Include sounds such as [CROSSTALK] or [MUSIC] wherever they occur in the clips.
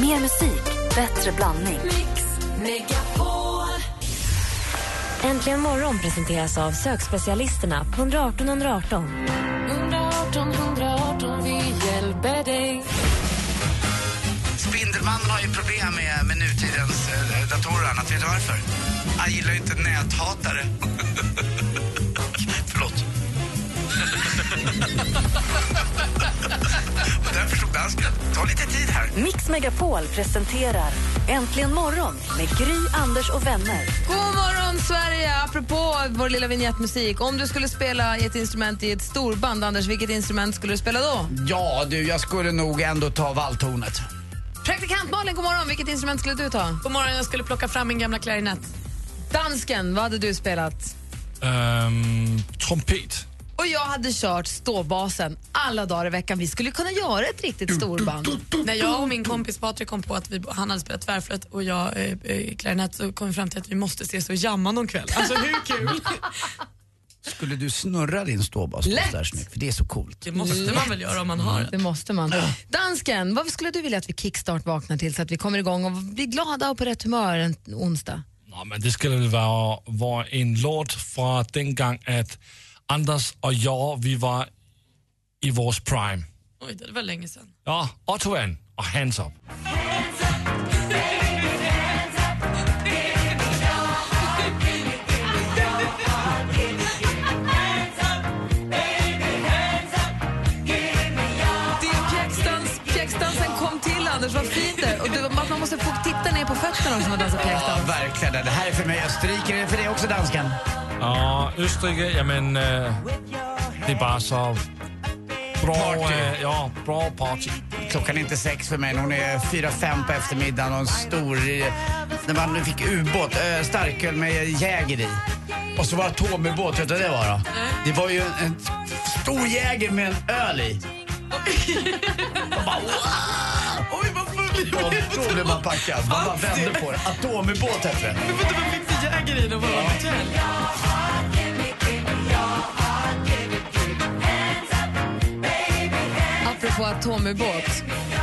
Mer musik, bättre blandning. Mix Megapol. Äntligen morgon presenteras av sökspecialisterna på 118 118. 118 118, vi hjälper dig. Spindelmannen har ju problem med, med nutidens eh, datorer och annat. Vet du varför? Han gillar ju inte näthatare. [LAUGHS] Förlåt och därför stod dansken. Ta lite tid här. Mix Megapol presenterar Äntligen morgon med Gry, Anders och vänner. God morgon, Sverige! Apropå vår lilla vignettmusik. Om du skulle spela ett instrument i ett storband, Anders, vilket instrument skulle du spela då? Ja, du, jag skulle nog ändå ta valthornet. Praktikant Malin, god morgon. Vilket instrument skulle du ta? God morgon, jag skulle plocka fram min gamla klarinett. Dansken, vad hade du spelat? Ehm, trumpet. Och jag hade kört ståbasen alla dagar i veckan. Vi skulle kunna göra ett riktigt storband. När jag och min kompis Patrik kom på att vi, han hade spelat tvärflöjt och jag eh, eh, klarinett så kom vi fram till att vi måste ses och jamma någon kväll. Alltså hur kul? [LAUGHS] Skulle du snurra din ståbas på Lätt. så där snyggt? För det är så coolt. Det måste man väl göra om man har Det den. måste man. Dansken, vad skulle du vilja att vi kickstart vaknar till så att vi kommer igång och blir glada och på rätt humör en onsdag? Nå, men det skulle väl vara, vara en låt från den gång att Anders och jag, vi var i vår prime. Oj, det var länge sedan. Ja, Otto and och Hands Up. Det är pjäxdans, pjäxdansen kom till Anders, vad fint det och du, Man måste få titta ner på fötterna också när man dansar Ja, pjäxdans. verkligen. Det här är för mig Österrike. Är det för dig också, dansken? Ja, Österrike, jamen, äh, det är bara så bra, Party. äh, ja, bra party. Klockan är inte sex för mig. Hon är fyra, fem på eftermiddagen och en stor... eh, När man fick ubåt, äh, starköl med Jäger i. Och så var det atombåt, vet du vad det var då? Det var ju en, en stor Jäger med en öl i. Och bara wow! Oj, vad full Och då blev man packad. Man bara vände på det. Atomubåt hette det. Men vänta, vad fick du Jäger i när man var på På atomubåt.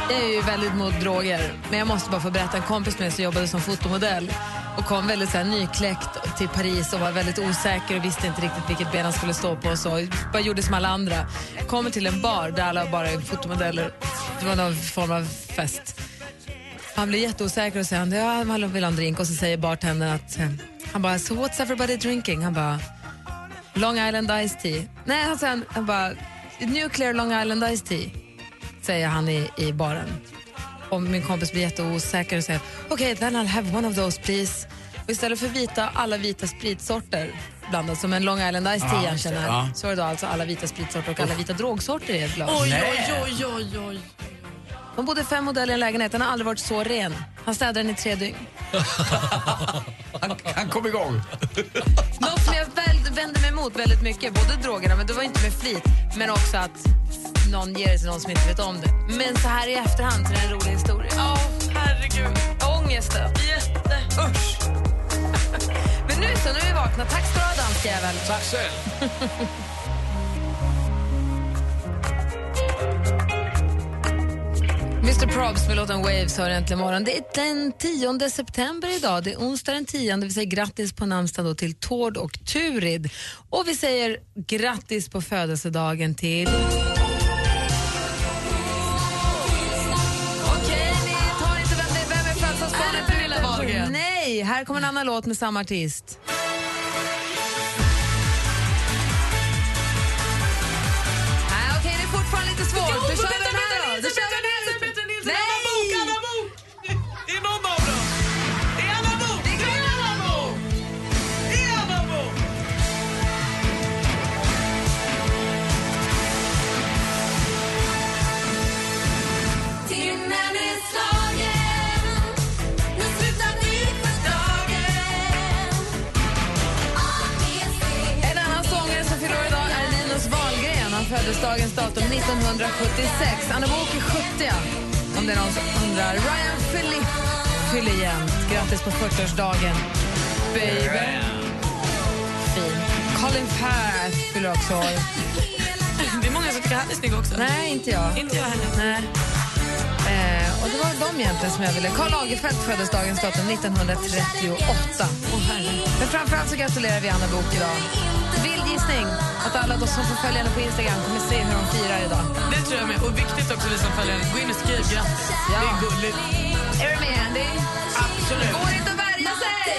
Jag är ju väldigt mot droger, men jag måste bara få berätta. En kompis med mig som jobbade som fotomodell och kom väldigt så här, nykläckt till Paris och var väldigt osäker och visste inte riktigt vilket ben han skulle stå på. och Så bara gjorde som alla andra. Kommer till en bar där alla bara är fotomodeller. Det var någon form av fest. Han blir jätteosäker och säger ja, han vill ha en drink och så säger bartendern att eh, han bara so what's everybody drinking? Han bara Long Island Iced Tea. Nej, han säger han bara Nuclear Long Island Iced Tea säger han i, i baren. Och min kompis blir jätteosäker och säger okej, okay, then I'll have one of those please. Och istället för vita, alla vita spritsorter blandat som en Long Island Iced Tea han känner, ja. så är det då alltså alla vita spritsorter och alla vita drogsorter i ett glas. Oj, oj, oj, oj, oj. De bodde fem modeller i en lägenhet, den har aldrig varit så ren. Han städade den i tre dygn. [LAUGHS] Han, han kom igång. Något som jag väl, vände mig emot väldigt mycket, både drogerna, men det var inte med flit, men också att någon ger det till någon som inte vet om det. Men så här i efterhand så är det en rolig historia. Ja, herregud. Ångesten. Jätte. Usch. [LAUGHS] Men nu så, nu är vi vakna. Tack ska du ha, danskjävel. Tack själv. [LAUGHS] Mr Probs med låten Waves hör äntligen morgon. Det är den 10 september idag. Det är onsdag den 10. Vi säger grattis på namnsdagen till Tord och Turid. Och vi säger grattis på födelsedagen till... här kommer en annan låt med samma artist. 1976. Anna Book är 70 om det är någon som undrar. Ryan Philip fyller jämnt. Grattis på 40-årsdagen, baby. Fin. Colin Firth fyller också år. Det är många som tycker han är snygg också. Nej, inte jag. Inte jag heller. Nej. Eh, och det var de egentligen som jag ville? Karl Lagerfeld föddes dagens datum 1938. Åh, herre. Men framförallt så gratulerar vi Anna Bok idag. Gissning att alla de som får följa henne på Instagram kommer se hur de firar idag. Det tror jag med. Och viktigt också vi som följer henne, gå in och skriv grattis. Ja. Det är gulligt. Är du med, Andy? Absolut. Går inte att värja sig!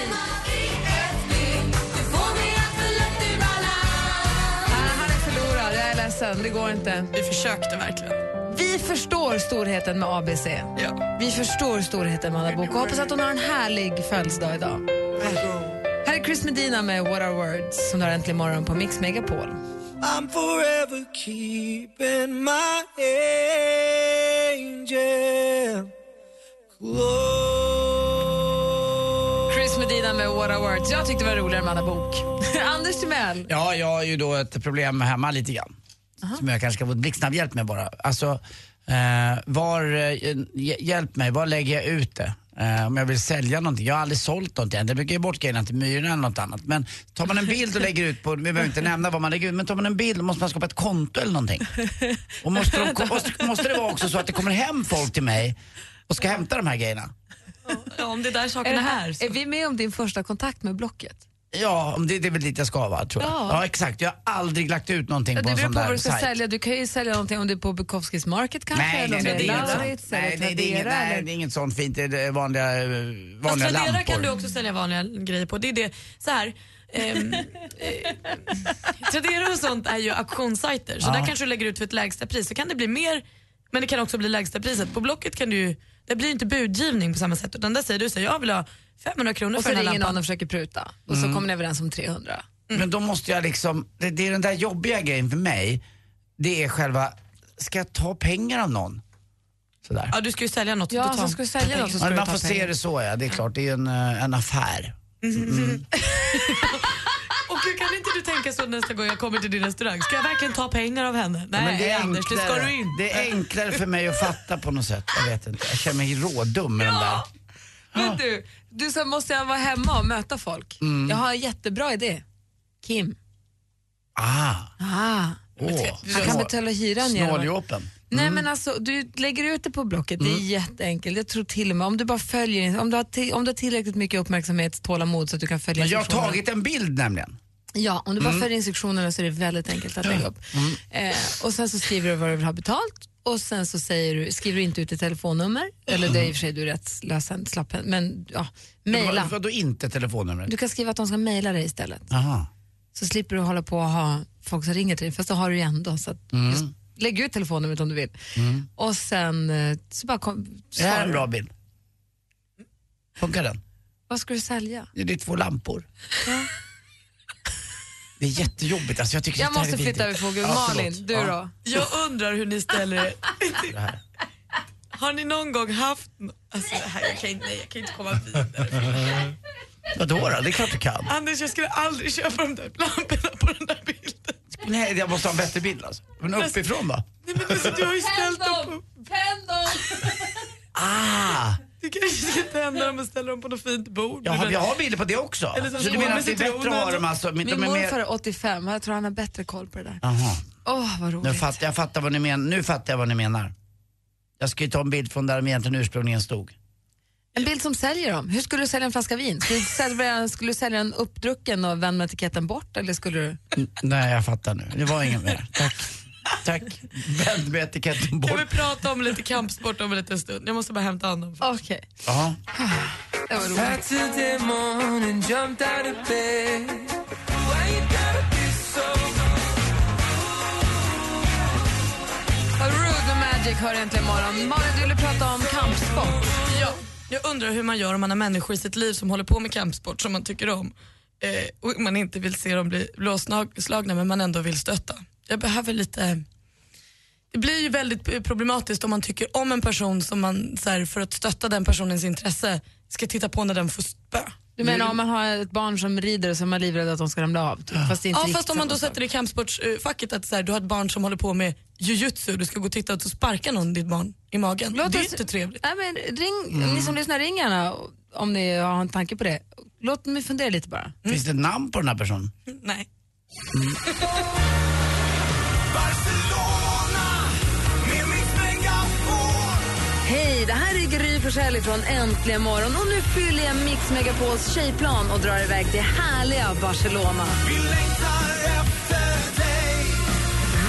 Ah, han är förlorad, jag är ledsen. Det går inte. Vi försökte verkligen. Vi förstår storheten med ABC. Ja. Vi förstår storheten med Anna Book hoppas att hon har en härlig födelsedag idag. Är Chris Medina med What Are Words som du har äntligen morgon på Mix Megapol. I'm forever keeping my angel close. Chris Medina med What Are Words. Jag tyckte det var roligare med Anna Bok. [LAUGHS] Anders Timell. Ja, jag har ju då ett problem hemma lite grann. Som jag kanske ska få blixtsnabb hjälp med bara. Alltså, eh, var, eh, hj- hjälp mig, var lägger jag ut det? Eh, om jag vill sälja någonting. Jag har aldrig sålt någonting än. Jag brukar ge bort grejerna till Myrorna eller något annat. Men tar man en bild och lägger ut på, vi behöver inte nämna vad man lägger ut, men tar man en bild måste man skapa ett konto eller någonting. Och måste, de, [LAUGHS] måste, måste det vara också så att det kommer hem folk till mig och ska hämta de här grejerna? Ja, om det är där Är, sakerna är. här, Så. är vi med om din första kontakt med Blocket? Ja, om det, det är väl dit jag ska va, tror jag. Ja. Ja. exakt. Jag har aldrig lagt ut någonting Ja, på det en beror sån på vad du ska sajt. sälja. Du kan ju sälja någonting om du är på Bukowskis Market kanske. Nej, eller nej, nej, du det är inget Nej, det, det, är inget, Tradera. nej, det är inget sånt fint. Det är vanliga, eh, vanliga Tradera lampor. kan du också sälja vanliga grejer på. Det är det, så här, ehm, [LAUGHS] eh, Tradera och sånt är ju auktionssajter så Ja. där kanske du lägger ut för ett lägsta pris så kan det bli mer men det kan också bli lägsta priset. På Blocket kan du ju, det blir inte budgivning på samma sätt utan där säger du så här, jag vill ha 500 kronor Och för så den här ringer lampan. någon och försöker pruta. Och så kommer ni överens om 300. Men då måste jag liksom, det, det är den där jobbiga grejen för mig. Det är själva, ska jag ta pengar av någon? Sådär. Ja du ska ju sälja något. Ja, så ska du sälja något så ska Ja, du man får se det så ja, det är klart. Det är en, eh, en affär. [LAUGHS] Och gud, kan inte du tänka så nästa gång jag kommer till din restaurang? Ska jag verkligen ta pengar av henne? Nej Men det är Anders, det ska enklare- du inte. Det är enklare för mig att fatta på något sätt. Jag vet inte. Jag känner mig rådum med den där. Men du, du sa måste jag vara hemma och möta folk? Mm. Jag har en jättebra idé. Kim. Ah, Ah. åh. Han kan betala hyran genom Snåljåpen. Nej men alltså, du lägger ut det på Blocket, det är jätteenkelt. Jag tror till och med om du bara följer, om du har, om du har tillräckligt mycket uppmärksamhet, tålamod så att du kan följa Men jag har tagit en bild nämligen. Ja, om du bara följer instruktionerna så är det väldigt enkelt att lägga upp. Eh, och sen så skriver du vad du vill ha betalt och sen så säger du, skriver du inte ut ett telefonnummer, eller det är i och för sig du är rätt lösen, slapphänt, men ja, mejla. Vad- Vadå inte telefonnumret? Du kan skriva att de ska mejla dig istället. Aha. Så slipper du hålla på och ha folk som ringer till dig, fast då har du ju ändå. Så att Mm. just, lägg ut telefonnumret om du vill. Och sen eh, så bara kom, Det här är en bra bild. Funkar den? Vad ska du sälja? Det är två lampor. Det är jättejobbigt. Alltså jag tycker Jag måste är flytta över. Ja, Malin, du Ja, då? Jag undrar hur ni ställer er. Har ni någon gång haft... Alltså, här, jag, kan inte, nej, jag kan inte komma vidare. Vadå då? Det är klart du kan. Anders, jag skulle aldrig köpa de där lamporna på den där bilden. Nej, jag måste ha en bättre bild alltså. Men uppifrån då? Nej, men alltså, du har ju ställt dem på... Tänd dem! Ah! Du kanske ska tända dem och ställa dem på något fint bord. Jag har, jag har bilder på det också. Eller som Så du menar med att det är bättre att ha dem alltså? Min de är morfar är 85, jag tror han har bättre koll på det där. Jaha. Åh, vad Nu roligt. fattar, jag fattar vad ni menar. Nu fattar jag vad ni menar. Jag ska ju ta en bild från där de egentligen ursprungligen stod. En bild som säljer dem. Hur skulle du sälja en flaska vin? Skulle du sälja, skulle du sälja en uppdrucken och vända etiketten bort? Eller skulle du... N- Nej, jag fattar nu. Det var inget mer. Tack. Tack. [LAUGHS] Vänd med etiketten Kan vi bort. prata om lite kampsport om en liten stund? Jag måste bara hämta honom. Okej, Ja. det var roligt. So Rude Magic hör äntligen imorgon. Malin, du ville prata om kampsport. Ja, jag undrar hur man gör om man har människor i sitt liv som håller på med kampsport som man tycker om eh, och man inte vill se dem bli blåslagna men man ändå vill stötta. Jag behöver lite det blir ju väldigt problematiskt om man tycker om en person som man så här, för att stötta den personens intresse ska titta på när den får spö. Du menar om man har ett barn som rider och som är livrädd att de ska ramla av? Typ, fast det är inte Ja fast om man då sätter det i kampsportsfacket att så här, du har ett barn som håller på med jujutsu du ska gå och titta och så sparkar någon ditt barn i magen. Låt det är oss- inte trevligt. Nej, men ring, Ni som lyssnar, ring gärna om ni har en tanke på det. Låt mig fundera lite bara. Finns det namn på den här personen? Nej. Hej, Det här är Gry Forssell från Äntligen morgon. Och nu fyller jag Mix Megapols tjejplan och drar iväg till härliga Barcelona.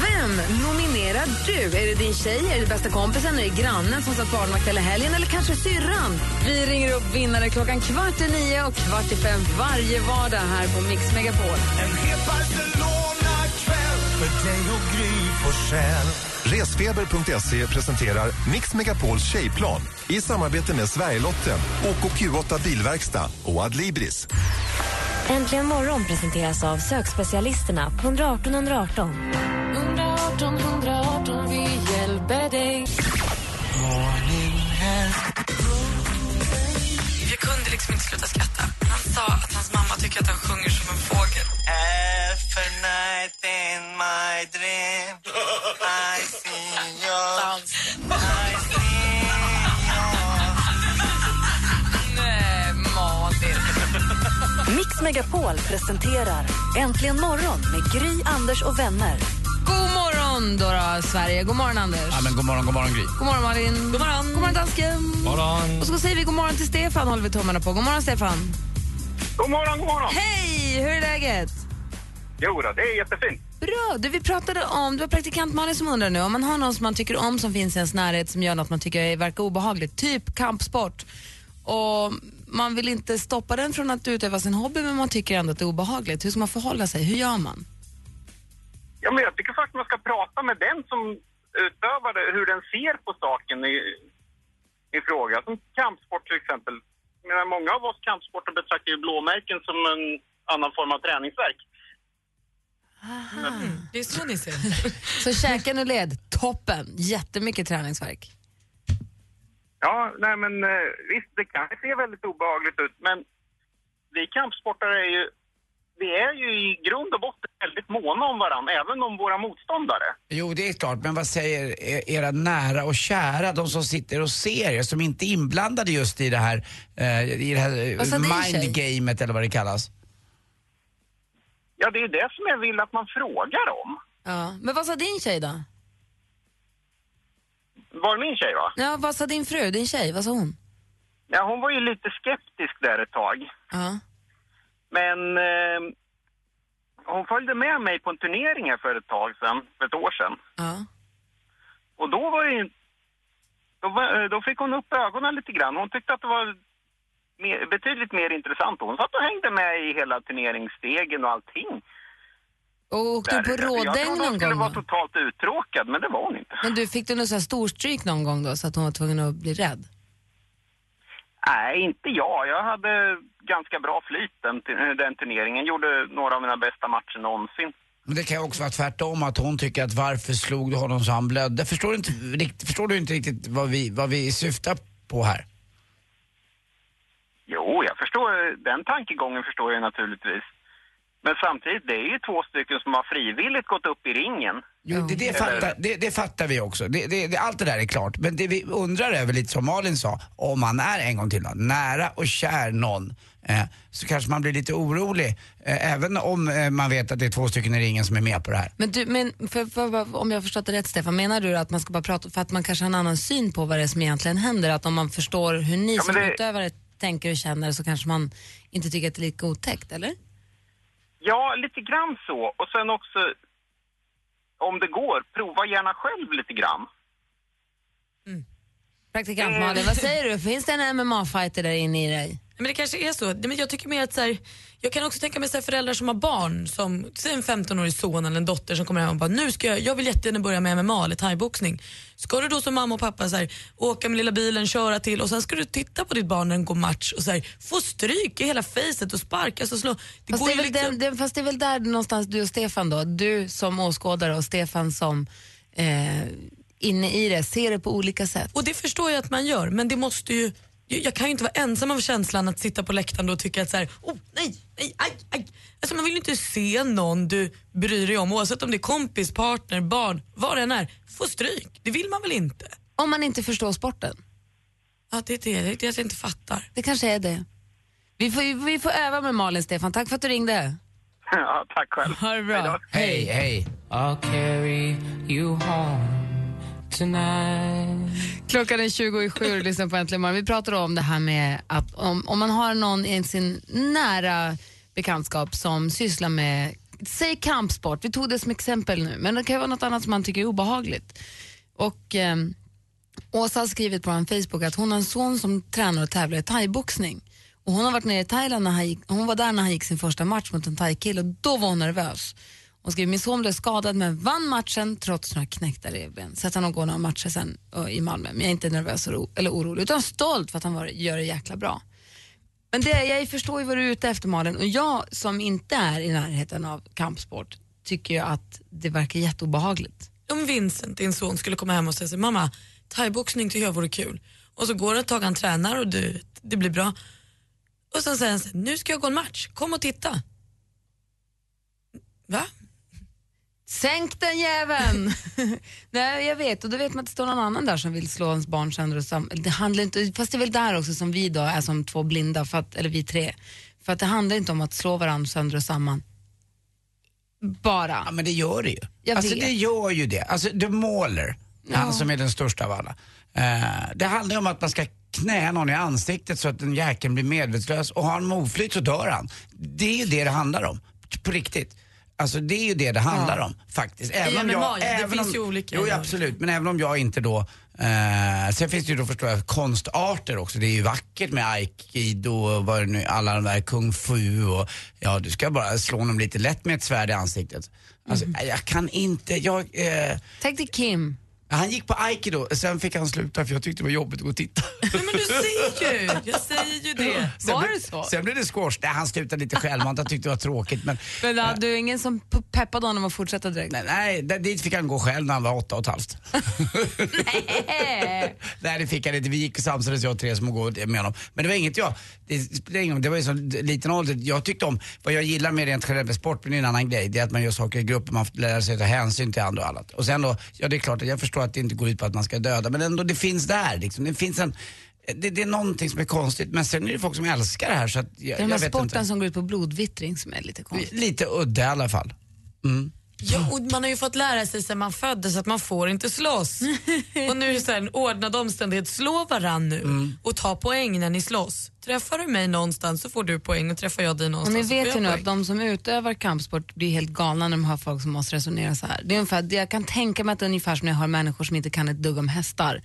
Vem nominerar du? Är det din tjej, är det bästa kompisen, är det grannen som satt barnvakt hela helgen eller kanske syrran? Vi ringer upp vinnare klockan kvart i nio och kvart i fem varje vardag här på Mix Megapol. Resfeber.se presenterar Mix Megapols tjejplan i samarbete med Sverigelotten, OKQ8 Bilverkstad och Adlibris. Äntligen morgon presenteras av sökspecialisterna på 118 118. 118 118, vi hjälper dig. Jag kunde liksom inte sluta skratta. Att hans mamma tycker att han sjunger som en fågel. Nej, Malin. Mix Megapol presenterar Äntligen morgon med Gry, Anders och vänner. God morgon, då, då, Sverige. God morgon, Anders. Ja, men god morgon, god morgon Gry. God morgon, Malin. God morgon, god morgon dansken. Morgon. Och så säger vi god morgon till Stefan, håller vi tummarna på. God morgon, Stefan. God morgon, god morgon. Hej, hur är läget? Jo då, det är jättefint. Bra. Du, vi pratade om, det var praktikant Malin som undrar nu, om man har någon som man tycker om som finns i ens närhet som gör något man tycker verkar obehagligt, typ kampsport. Och man vill inte stoppa den från att utöva sin hobby men man tycker ändå att det är obehagligt. Hur ska man förhålla sig? Hur gör man? Ja, men jag tycker faktiskt man ska prata med den som utövar det, hur den ser på saken i, i fråga. Som kampsport till exempel. Menar, många av oss kampsporter betraktar ju blåmärken som en annan form av träningsverk. Det är så ni ser [LAUGHS] Så käken och led, toppen. Jättemycket träningsverk. Ja, nej men eh, visst, det kan se väldigt obehagligt ut, men vi kampsportare är ju, vi är ju i grund och botten väldigt måna om varandra, även om våra motståndare. Jo, det är klart, men vad säger era nära och kära, de som sitter och ser er, som inte är inblandade just i det här, eh, i det här eh, mindgamet eller vad det kallas? Ja, det är det som jag vill att man frågar om. Ja. Men vad sa din tjej då? Var min tjej va? Ja, vad sa din fru, din tjej, vad sa hon? Ja, hon var ju lite skeptisk där ett tag. Ja. Men eh, hon följde med mig på en turnering här för ett tag sedan, för ett år sedan. Ja. Och då var ju, då, var, eh, då fick hon upp ögonen lite grann. Hon tyckte att det var mer, betydligt mer intressant. Hon satt och hängde med i hela turneringsstegen och allting. Och åkte du på Där. Jag rådäng trodde hon någon skulle gång vara totalt uttråkad, men det var hon inte. Men du, fick du någon sån här storstryk någon gång då så att hon var tvungen att bli rädd? Nej, inte jag. Jag hade ganska bra flyt den, den turneringen. Gjorde några av mina bästa matcher någonsin. Men det kan ju också vara tvärtom, att hon tycker att varför slog du honom så han blödde? Förstår du inte, förstår du inte riktigt vad vi, vad vi syftar på här? Jo, jag förstår. Den tankegången förstår jag naturligtvis. Men samtidigt, det är ju två stycken som har frivilligt gått upp i ringen. Jo, det, det, fattar, det, det fattar vi också. Det, allt det där är klart. Men det vi undrar över, lite som Malin sa, om man är en gång till då, nära och kär någon, eh, så kanske man blir lite orolig. Eh, även om eh, man vet att det är två stycken i ringen som är med på det här. Men, du, men för, för, om jag har förstått det rätt Stefan, menar du att man ska bara prata för att man kanske har en annan syn på vad det är som egentligen händer? Att om man förstår hur ni Ja, som det- utövare tänker och känner så kanske man inte tycker att det är lika otäckt, eller? Ja, lite grann så. Och sen också, om det går, prova gärna själv lite grann. Praktikant Mm. Malin, vad säger du? Finns det en MMA-fighter där inne i dig? Men det kanske är så. Men jag tycker mer att så här, jag kan också tänka mig så här, föräldrar som har barn, som en 15-årig son eller en dotter som kommer hem och bara nu ska jag, jag vill jättegärna börja med MMA eller thaiboxning. Ska du då som mamma och pappa så här, åka med lilla bilen, köra till och sen ska du titta på ditt barn när den går match och så här, få stryk i hela facet och sparkas och slå. Det Fast det, är väl liksom... den, fast det är väl där någonstans du och Stefan då, du som åskådare och Stefan som eh, inne i det, ser det på olika sätt. Och det förstår jag att man gör, men det måste ju jag jag kan ju inte vara ensam av känslan att sitta på läktaren och tycka att så här, oh nej, nej, aj, aj. Alltså man vill ju inte se någon du bryr dig om oavsett om det är kompis, partner, barn, vad det än är, få stryk. Det vill man väl inte? Om man inte förstår sporten. Ja, det är det, det är det jag inte fattar. Det kanske är det. Vi får, vi får öva med Malin, Stefan. Tack för att du ringde. [LAUGHS] ja, tack själv. Ha det bra. Hej, hej. I'll carry you home tonight. Klockan är 20 i sju och lyssnar på Äntligen morgon. Vi pratar om det här med att om, om man har någon i sin nära bekantskap som sysslar med, säg kampsport, vi tog det som exempel nu, men det kan ju vara något annat som man tycker är obehagligt. Och eh, Åsa har skrivit på en Facebook att hon har en son som tränar och tävlar i thaiboxning. Och hon har varit nere i Thailand, när han gick, hon var där när han gick sin första match mot en thai-kille och då var hon nervös. Hon skriver, min son blev skadad men vann matchen trots några knäckta revben. Så att han går några matcher sen eh, i Malmö. Men jag är inte nervös eller orolig utan stolt för att han var, gör det jäkla bra. Men det, jag förstår ju vad du är ute efter Malin och jag som inte är i närheten av kampsport tycker ju att det verkar jätteobehagligt. Om Vincent, din son, skulle komma hem och säga så, mamma, thaiboxning tycker jag vore kul. Och så går det ett tag, han tränar och det, det blir bra. Och sen säger han så här, nu ska jag gå en match, kom och titta. Va? Sänk den jäveln! [LAUGHS] Nej, jag vet, och då vet man att det står någon annan där som vill slå ens barn sönder och samman. Det handlar inte, fast det är väl där också som vi då är som två blinda, för att, eller vi tre. För att det handlar inte om att slå varandra sönder och samman. Bara. Ja, men det gör det ju. Jag alltså vet. det gör ju det. Alltså The Mauler, han som är den största av alla. Eh, det handlar ju om att man ska knä någon i ansiktet så att den jäkeln blir medvetslös och har han moflyt så dör han. Det är ju det det handlar om. På riktigt. Alltså det är ju det det handlar Ja. om faktiskt. I MMA, ja. Det även finns om, ju olika- Jo, ja, absolut. Men även om jag inte då Eh, sen finns det ju då förstår jag konstarter också. Det är ju vackert med aikido och vad det nu alla de där kung fu och ja du ska bara slå honom lite lätt med ett svärd i ansiktet. Alltså jag kan inte, jag... Eh, Tänk dig Kim. Han gick på aikido, sen fick han sluta för jag tyckte det var jobbigt att gå och titta. Men du säger ju, jag säger ju det. Sen Var det så? Sen blev det squash. Nej, han slutade lite självmant, han tyckte det var tråkigt. Men, Men hade du ingen som peppade honom att fortsätta direkt? nej, nej, där- dit fick han gå själv när han var åtta och ett halvt. Nej. [LAUGHS] Nej det fick han inte, vi gick och samsades jag och Therese om att gå med honom. Men det var inget jag, det, det var ju så liten ålder. Jag tyckte om, vad jag gillar med rent generellt med sport, men det är en annan grej, det är att man gör saker i grupper, man lära sig ta hänsyn till andra och annat. Och sen då, ja det är klart att jag förstår att det inte går ut på att man ska döda, men ändå det finns där liksom. Det finns en, det, det är någonting som är konstigt, men sen är det folk som älskar det här så att jag, Det är den här sporten som går ut på blodvittring som är lite konstig. Lite udda i alla fall. Mm. Ja, och man har ju fått lära sig sedan man föddes att man får inte slåss. [LAUGHS] och nu är det så här, en ordnad omständighet, slå varann nu Mm. och ta poäng när ni slåss. Träffar du mig någonstans så får du poäng och träffar jag dig Och någonstans ni så får vet jag ju nu poäng. att de som utövar kampsport blir helt galna när de hör folk som måste resonera så här. Det är ungefär, jag kan tänka mig att det är ungefär som när jag hör människor som inte kan ett dugg om hästar.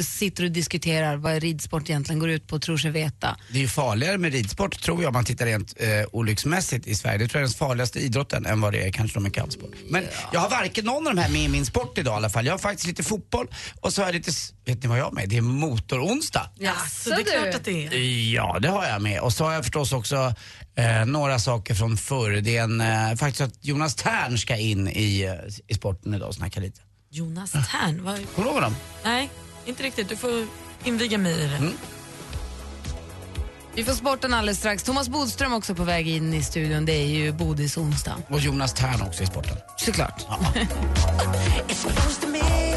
Sitter och diskuterar vad ridsport egentligen går ut på och tror sig veta. Det är ju farligare med ridsport tror jag om man tittar rent eh, olycksmässigt i Sverige. Det tror jag är den farligaste idrotten än vad det är kanske med kampsport. Men jag har varken någon av de här med i min sport idag i alla fall. Jag har faktiskt lite fotboll och så har jag lite, vet ni vad jag har med? Det är motoronsdag. Ja, så det är klart att det är. Ja, det har jag med. Och så har jag förstås också eh, några saker från förr. Det är en, eh, faktiskt att Jonas Tern ska in i, eh, i sporten idag och snacka lite. Jonas Tern, vad... Kommer du ihåg honom? Nej, inte riktigt. Du får inviga mig i det. Mm. Vi får sporten alldeles strax. Thomas Bodström också på väg in i studion. Det är ju Bodis onsdag. Och Jonas Tern också i sporten. Såklart. [LAUGHS]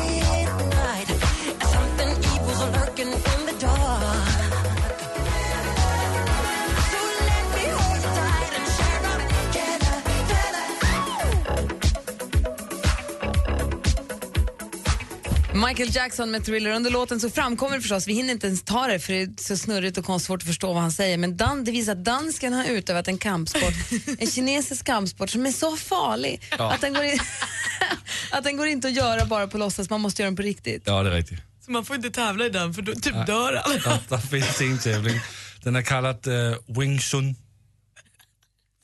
Michael Jackson med Thriller. Under låten så framkommer det förstås, vi hinner inte ens ta det för det är så snurrigt och konstigt svårt att förstå vad han säger, men Dan, det visar att dansken har utövat en kampsport, en [LAUGHS] kinesisk kampsport som är så farlig Ja. att, den går in, [LAUGHS] att den går inte att göra bara på låtsas, man måste göra den på riktigt. Ja, det är riktigt. Så man får inte tävla i den för då typ dör alla. Der, der findes en tävling. Den är kallad uh, Wing Chun.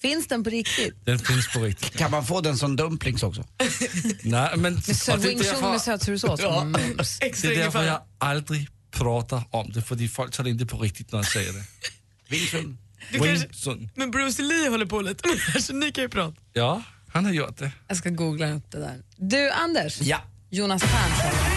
Finns den på riktigt? Den finns på riktigt. Kan man få den som dumplings också? [LAUGHS] Nej, men, Med sö- Wing Chun med sötsurssås? Ja. Det derfor, ungefär. jeg aldrig prater om det, fordi folk tager det inte på riktigt, når jeg siger det. [LAUGHS] Wing Chun. Du kanske, men Bruce Lee håller på lite med det här så ni kan ju prata. Ja, han har gjort det. Jag ska googla upp det där. Du, Anders. Ja. Jonas Tern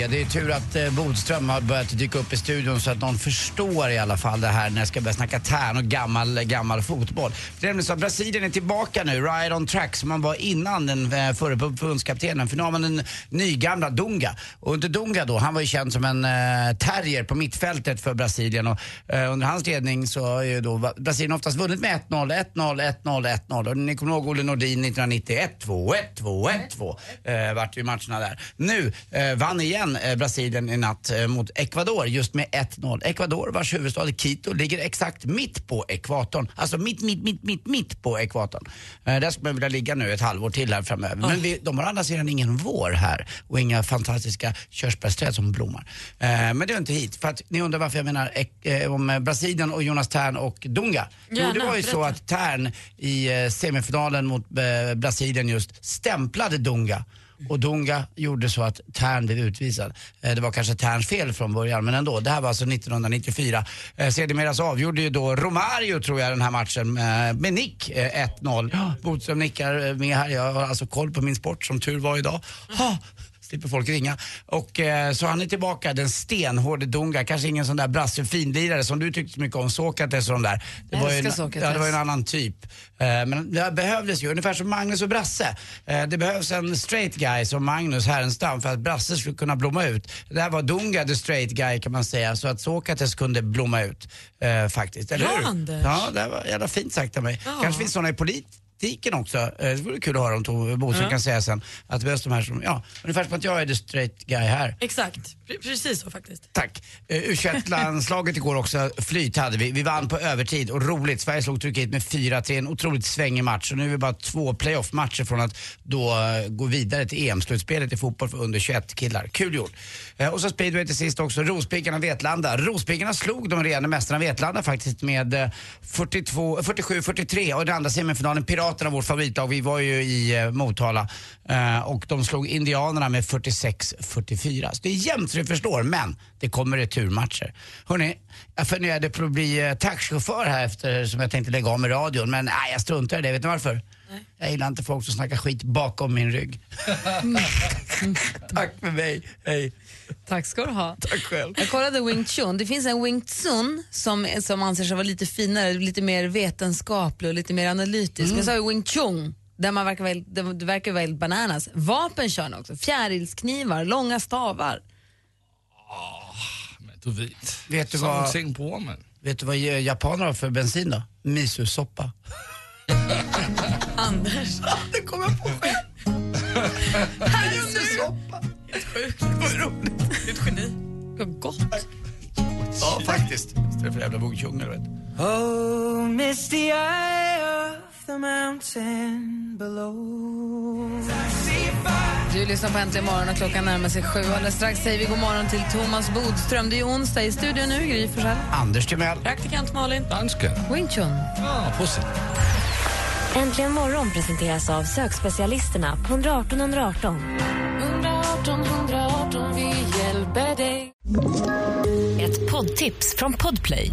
Ja, det är tur att eh, Bodström har börjat dyka upp i studion så att någon förstår i alla fall det här när jag ska börja snacka tärn och gammal, eh, gammal fotboll. Det är nämligen så att Brasilien är tillbaka nu, right on track som man var innan den eh, förre förbundskaptenen. För nu har man den nygamla Dunga. Och under Dunga då, han var ju känd som en eh, terrier på mittfältet för Brasilien och eh, under hans ledning så har ju då Brasilien oftast vunnit med 1-0, 1-0, 1-0, 1-0. Och ni kommer ihåg Olle Nordin 1990, 1-2, 1-2, 1-2 eh, vart ju matcherna där. Nu eh, vann igen eh, Brasilien i natt eh, mot Ecuador just med 1-0. Ecuador vars huvudstad Quito ligger exakt mitt på ekvatorn. Alltså mitt, mitt, mitt, mitt, mitt på ekvatorn. Eh, där ska man vilja ligga nu ett halvår till här framöver. Men vi, de har å andra sidan ingen vår här och inga fantastiska körsbärsträd som blommar. Men det är inte hit. För att ni undrar varför jag menar om Brasilien och Jonas Tern och Dunga. Jo, det var ju så att Tern i semifinalen mot Brasilien just stämplade Dunga. Och Dunga gjorde så att Tern blev utvisad. Eh, Det var kanske Terns fel från början, men ändå. Det här var alltså 1994. Eh, Sedermera så avgjorde ju då Romario, tror jag, den här matchen eh, med nick eh, 1-0. Ja, Bodström nickar med här. Jag har alltså koll på min sport, som tur var idag. Ha! Slipper folk ringa. Och eh, så han är tillbaka, den stenhårde Dunga. Kanske ingen sån där brasse finlirare som du tyckte så mycket om, Sokrates och de där. Det var, ju en, ja, det var ju en annan typ. Eh, men det behövdes ju, ungefär som Magnus och Brasse. Eh, det behövs en straight guy som Magnus Härenstam för att Brasse skulle kunna blomma ut. Det här var Dunga the straight guy kan man säga, så att Sokrates kunde blomma ut eh, faktiskt. Eller Bra, hur? Anders. Ja, det var jävla fint sagt av mig. Ja. Kanske finns såna i politiken också. Eh, Det vore kul att höra om Tove Bodström Ja. kan säga sen. Att det behövs de här som, ja, ungefär som att jag är the straight guy här. Exakt, precis så faktiskt. Tack. Eh, U21-landslaget igår också, flyt hade vi. Vi vann på övertid och roligt. Sverige slog Turkiet med 4-3, en otroligt svängig match. Och nu är vi bara två playoff-matcher från att då eh, gå vidare till EM-slutspelet i fotboll för under 21 killar. Kul gjort. Eh, och så speedway till sist också, Rospiggarna Vetlanda. Rospiggarna slog de regerande mästarna Vetlanda faktiskt med 47-43 och i den andra semifinalen Piraterna, vårt favoritlag, vi var ju i Motala och de slog Indianerna med 46-44. Så det är jämnt så du förstår, men det kommer returmatcher. Hörrni, jag funderade på att bli eh, taxichaufför här efter som jag tänkte lägga av med radion, men nej, jag struntar i det. Vet ni varför? Jag gillar inte folk som snackar skit bakom min rygg. [LAUGHS] Tack för mig, hej. Tack ska du ha. Tack själv. Jag kollade Wing Chun. Det finns en Wing Tsun som, som anser sig vara lite finare, lite mer vetenskaplig och lite mer analytisk. Men så har vi Wing Chun där man verkar väl, det verkar väl bananas. Vapen kör också. Fjärilsknivar, långa stavar. Men du vet, Vet du vad- ting bruger man. Vet du vad japaner har för bensin då? Miso-soppa. Anders. [LAUGHS] Det kom jag på själv. Miso-soppa. Helt sjukt. Vad roligt. Du är ett geni. Vad gott. Ja, faktiskt. Istället för jävla eller vet. Oh, misty eye of. Du lyssnar på Äntligen morgon och klockan närmar sig sju. Alldeles strax säger vi god morgon till Thomas Bodström. Det är onsdag i studion nu, Gry Forssell. Anders Timell. Praktikant Malin. Dansken. Wing Chun. Ja, pussy. Äntligen morgon presenteras av sökspecialisterna på 118 118. 118 118, vi hjälper dig. Ett poddtips från Podplay.